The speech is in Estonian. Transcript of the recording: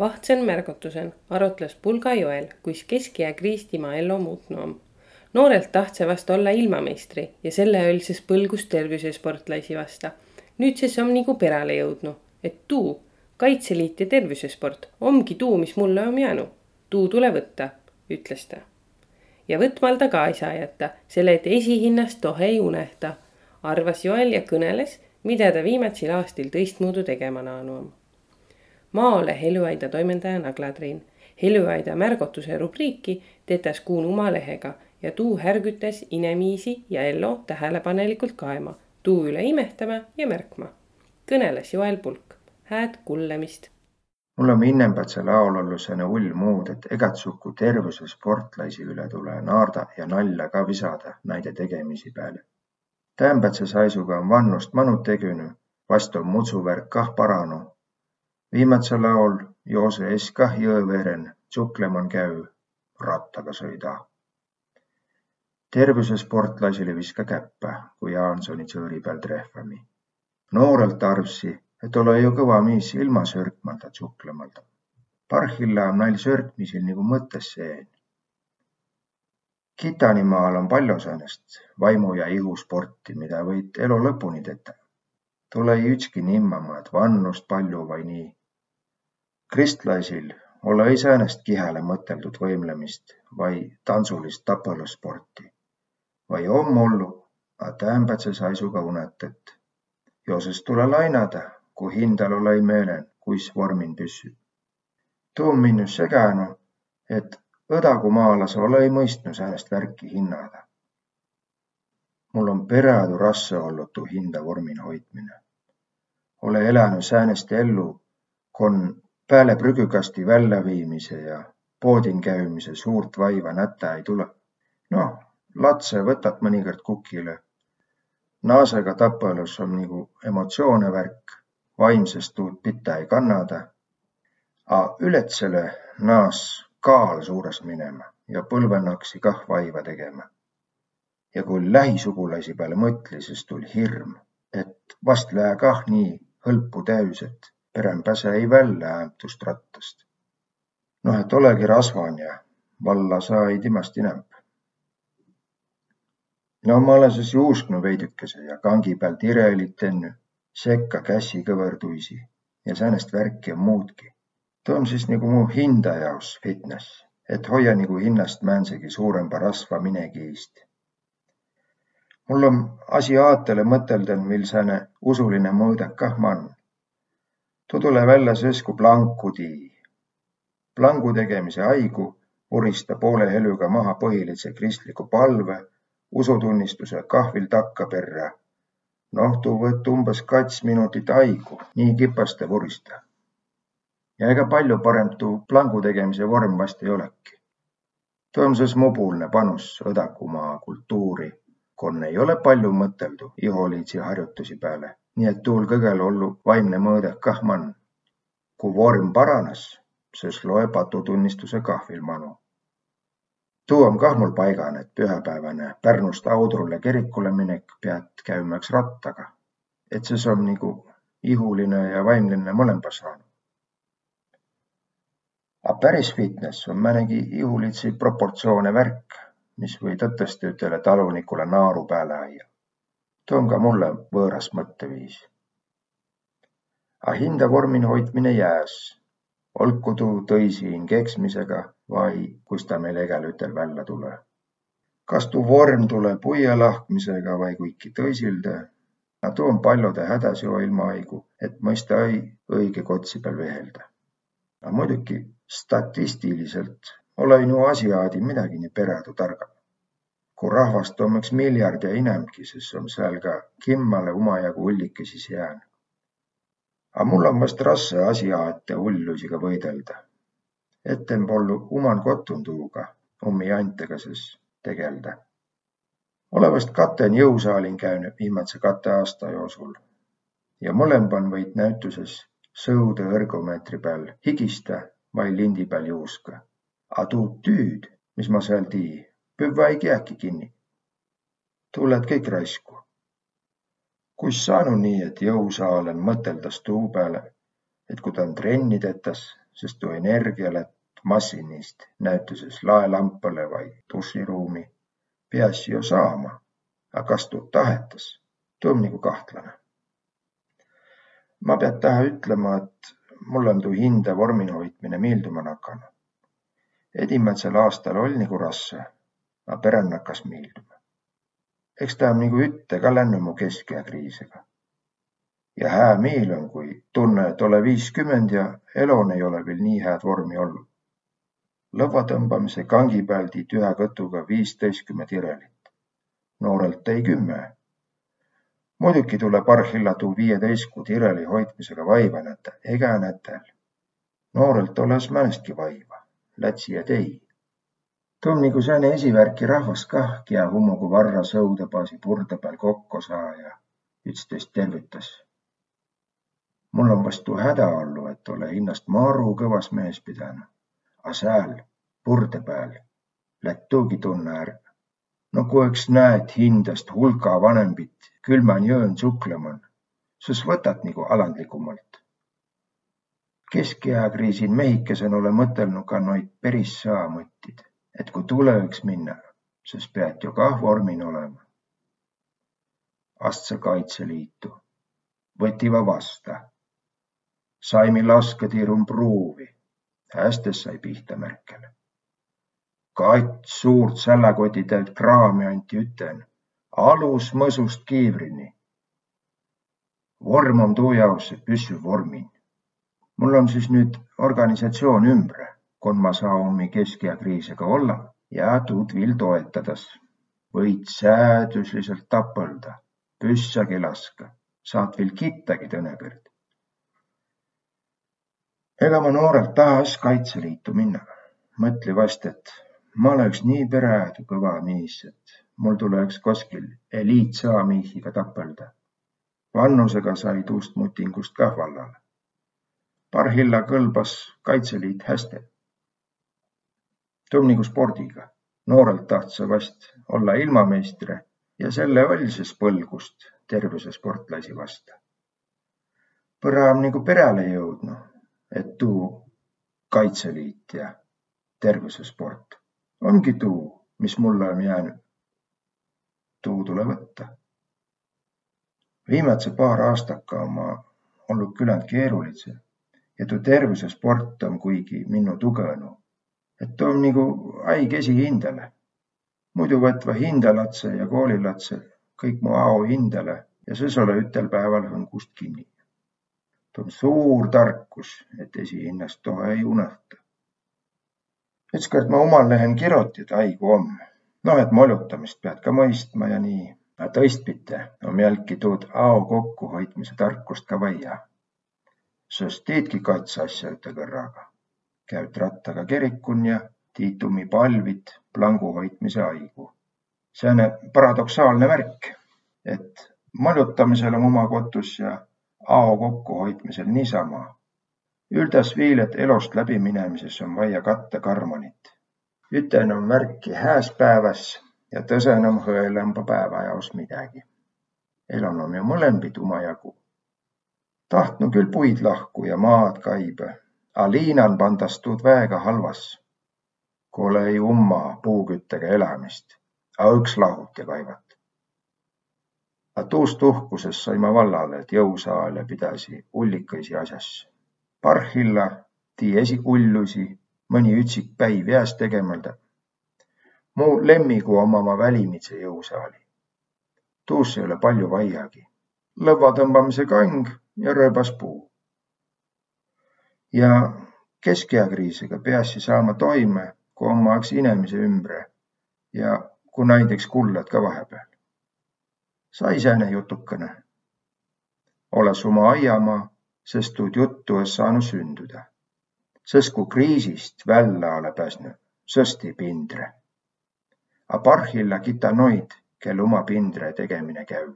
vahtsen märgutusen, arutles Pulga Joel, kuis keskjää Kristimaa ellu muutnu om. noorelt tahtse vast olla ilmameistri ja selle öölses põlgus tervisesportlasi vasta. nüüdses om nagu perale jõudnu, et tuu, Kaitseliit ja tervisesport, omgi tuu, mis mulle om jäänu. tuu tule võtta, ütles ta. ja võtmal ta ka ei saa jätta, selle et esihinnast tohe ei unehta, arvas Joel ja kõneles, mida ta viimatsel aastal tõistmoodi tegema naanu om Maole Heljuaida toimetaja Nagla Triin. Heljuaida märgotuse rubriiki tetäs kuun uma lehega ja tuu härgütäs inemiisi ja Ello tähelepanelikult kaema, tuu üle imehtama ja märkma. kõneles Joel Pulk, hääd kullemist. mul on innembatse laulullusena hull muud, et egatsuku tervuse sportlaisi üle tule naarda ja nalja ka visada näide tegemisi peale. Täämbätse saisuga on vannust manut tegünü, vast on mudsuvärk kah paranu Viimatsõl aol joosõ es kah jõõ veeren, tsuklõman käü, rattaga sõida. Tervüsesportlaisile viska käppä, kui Jaansoni tsõõri peal trehvami. Noorelt arvsi, et olõ jo kõva miis ilma sörkmaldä tsuklõmalda. Parhilla om näil sörkmisil nigu mõttes seen. Kitanimaal on palju säänest vaimu ja ihusporti, mida võit elo lõpuni tetä. Tulõ ei ütski nimmama, et vannust palju vai nii Kristlaisil olõ-i säänest kihäle mõtõldut võimlemist vai tandsulist tapõlussporti, vai om ollu, a täämbädse saisuga unõtõt. Joosõs tulõ lainadaq, ku hindäl olõ-i meelen, kuis vormin püssüq. Tuu om minno segänü, et õdagumaalasõ olõ-i mõistnu säänest värki hinnadaq. Mul om perädü rassõ ollu tuu hindä vormin hoitminõ. Olõ elänü säänest ellu, konn Pääle prügükasti välläviimise ja poodin käümise suurt vaiva nätä ei tulõ. Noh, latsõ võtat mõnikõrd kukilõ. Naasõga tapõlus om nigu emotsioone värk, vaimsõst tuud pitä ei kannadaq. A ületsele naas kaal suurõs minemä ja põlvõnaksi kah vaiva tegemä. Ja ku lähisugulaisi pääle mõtli, sis tul hirm, et vast lää kah nii hõlpu täüs, et perem päse ei vällä ääntust rattast. Noh, et olegi rasvan ja valla saa-i timast inämb. No ma olõ sõs juusknu veidükese ja kangi pääl tirelit tennü, sekka kässi kõvõrduisi ja säänest värki on muudki. tuu om sis nigu mu hinda jaos fitness, et hoia nigu hinnast määntsegi suurõmba rasva minegi iist. mul om asiaatõlõ mõtõldõn viil sääne usuline mõõdaq kah man Tuu tulõ vällä sõs, ku planku tii. Plangu tegemise aigu vurista poole helüga maha põhilidse kristliku palve, usutunnistusõ kahvil takka perrä. Noh, tuu võtt umbõs kats minutit aigu, nii kipõstõ vurista. Ja ega palju parõmb tuu plangu tegemise vorm vast ei olõki. Tuu om sõs mubulnõ panus õdagumaa kultuuri, konn ei olõ palju mõtõldu iholiidsi har'otuisi pääle nii et tuul kõgõl ollu vaimne mõõdõq kah man. Ku vorm paranõs, sõs loe patutunnistusõ kahvil manu. Tuu om kah mul paigan, et pühäpääväne Pärnust Audrulõ kirikule minek piät käümäks rattaga. Et sõs om nigu ihuline ja vaimline mõlõmba saanu. A päris fitness on määnegi ihulidsi proportsioone värk, mis või tõtõstõ ütele talunikule naaru pääle ajja tuu on ka mulle võõras mõtteviis. A hinda vormin hoitmine jääs, olku tuu tõisiin keksmisega vai kuis ta meil egäl ütel vällä tulõ. Kas tuu vorm tulõ puia lahkmisega vai kuiki tõisilde, a tuu on pall'odõ hädäs jo ilmaaigu, et mõista-i õige kotsi peal vehelda. A muidoki statistiliselt olõ-i nu asiaadi midägi nii perädü targaq ku rahvast om iks miljard ja inämbki, sis om sääl ka kimmäle umajagu ullikisis jäänü. A mul om vast rassõ asiaate hulluisiga võidõlda. Etten pollu uman kottun tuuga ummi antõga sõs tegelda. Olõ vast katõn jõusaalin käünüq viimädse katõ aasta joosul ja mõlemban võit näütüses sõudõ õrgomeetri pääl higistä vai lindi pääl juuska. A tuud tüüd, mis ma sääl tii, Ei kiäki kinni. Tuu lätt kõik raisku. Kuis saanu nii, et jõusaal on mõtõldas tuu pääle, et ku ta on trenni tetäs, sest tuu energia lätt massinist, näütüses laelampõlõ vai duširuumi, piäsi jo saama, a kas tuud tahetas, tuu om nigu kahtlane. ma piät tähe ütlema, et mullõ om tuu hindä vormih hoitminõ miildümä nakanud. Edimädsel aastal oll' nigu rassõ, a peräh nakkas miildümä. Eks tä om nigu ütte ka lännüq mu keskeakriisega. Ja hää miil on, kui tunnõ, et olõ viiskümmend ja elon ei ole viil nii hääd vormi olnuq. Lõvva tõmbamise kangi pääl tiit ühe kõtuga viistõistkümne tirelit. noorelt tei kümme. muidugi tulõ parhilla tuu viieteistku tireli hoitmisega vaiva nätäq egä nätäl. noorelt olõs määnestki vaiva, lätsi ja tei. Tuu om nigu sääne esivärki rahvas kah, kiä hummogu varra sõudõpaasi purdõ pääl kokko saa ja ütstõist tervütäs mul on vast tuu hädä ollu, et olõ hinnast maru kõvas mehes pidänü. A sääl, purdõ pääl, lätt tuugi tunnõq ärq. No ku iks näet hindäst hulka vanõmbit külmän jöön suklõman, sis võtat nigu alandlikumalt. Keskiäakriisin mehikesena olõ mõtõlnuq ka noid peris saamõttid, et ku tulõ iks minnäq, sis piät jo kah vormin olõma. Astsõ Kaitseliitu, võtiva vasta Saimi lasketiirun pruuvi. Hästes sai pihta Merkel. Kats suurt sälläkotitäüt kraami anti üten, alus mõsust kiivrini. vorm on tuu jaos, et püssüv vormin. mul on siis nüüd organisatsioon ümbre, kon ma saa ummi keskiakriisega olla ja tuud viil toetadas. võid säädüsliselt tapõlda, püssagi laska, saat viil kittagi tõnõkõrd ega ma noorelt tahas Kaitseliitu minna. mõtli vast, et ma oleks nii perädu kõva miis, et mul tuleks koskil eliitsaamiihiga tapelda. vannusega sai tuust mutingust kah vallale. parhilla kõlbas Kaitseliit hästi. Tum nagu spordiga. noorelt tahtsa vast olla ilmameistre ja selle valses põlgust tervise sportlasi vasta. põrra on nagu perele jõudnud et tuu Kaitseliit ja tervisesport ongi tuu, mis mulle on jäänüq. tuu tulõ võtta. viimädse paar aastaka om ma olnuq küländ keerulidse ja tuu tervisesport om kuigi minno tugõnu. Et tuu om nigu haig esihindele. muidu võtva hindelatsõ ja koolilatsõ kõik mu ao hindele ja sõs olõ ütel pääväl hõngust kinni tuu om suur tarkus, et esihinnast tohe ei unõhta. ütskõrd ma umal lehen kiroti, et aigu om. noh, et molutamist pead ka mõistma ja nii, a tõistpite om jälki tuud ao kokkuhoitmise tarkust ka vaia. sest tiidki kats asja üte kõrraga. Käüt rattaga kirikun ja tiit ummi palvit plangu hoitmise aigu. sääne paradoksaalne värk, et molutamisel om uma kotus ja ao kokkuhoidmisel niisama. Üldas viil, et elost läbiminemises on vaia katta karmanit. Üten on märki hääs päeväs ja tõsõn om hõõlõmba päeva jaos midägi. Elon om jo mõlembit umajagu. Tahtnu küll puid lahku ja maad kaibõ, a liinan pandas tuud väega halvas. Kole-i umma puuküttega elämist, a õks lahut ja kaivat. A tuust uhkusõs sai ma vallale, et jõusaalõ pidäsi ullikõisi as'as. Parhilla tii esiq ullusi, mõni ütsik päiv jääs tegemäldä. Mu lemmigu omma ma välimitse jõusaali. Tuus ei olõ pall'o vaiagi. Lõvva tõmbamise kang ja rööbas puu. Ja keskeakriisega piässi saama toimõ, ku omma iks inemise ümbre ja ku näideks kullõt ka vahepeal sai sääne jutukõnõ. Olõs uma aiamaa, sest tuud juttu es saanuq sündüdä. Sõs ku kriisist vällä olõ pääsnüq, sõsti pindre. A parhilla kita noid, kel uma pindre tegemine käü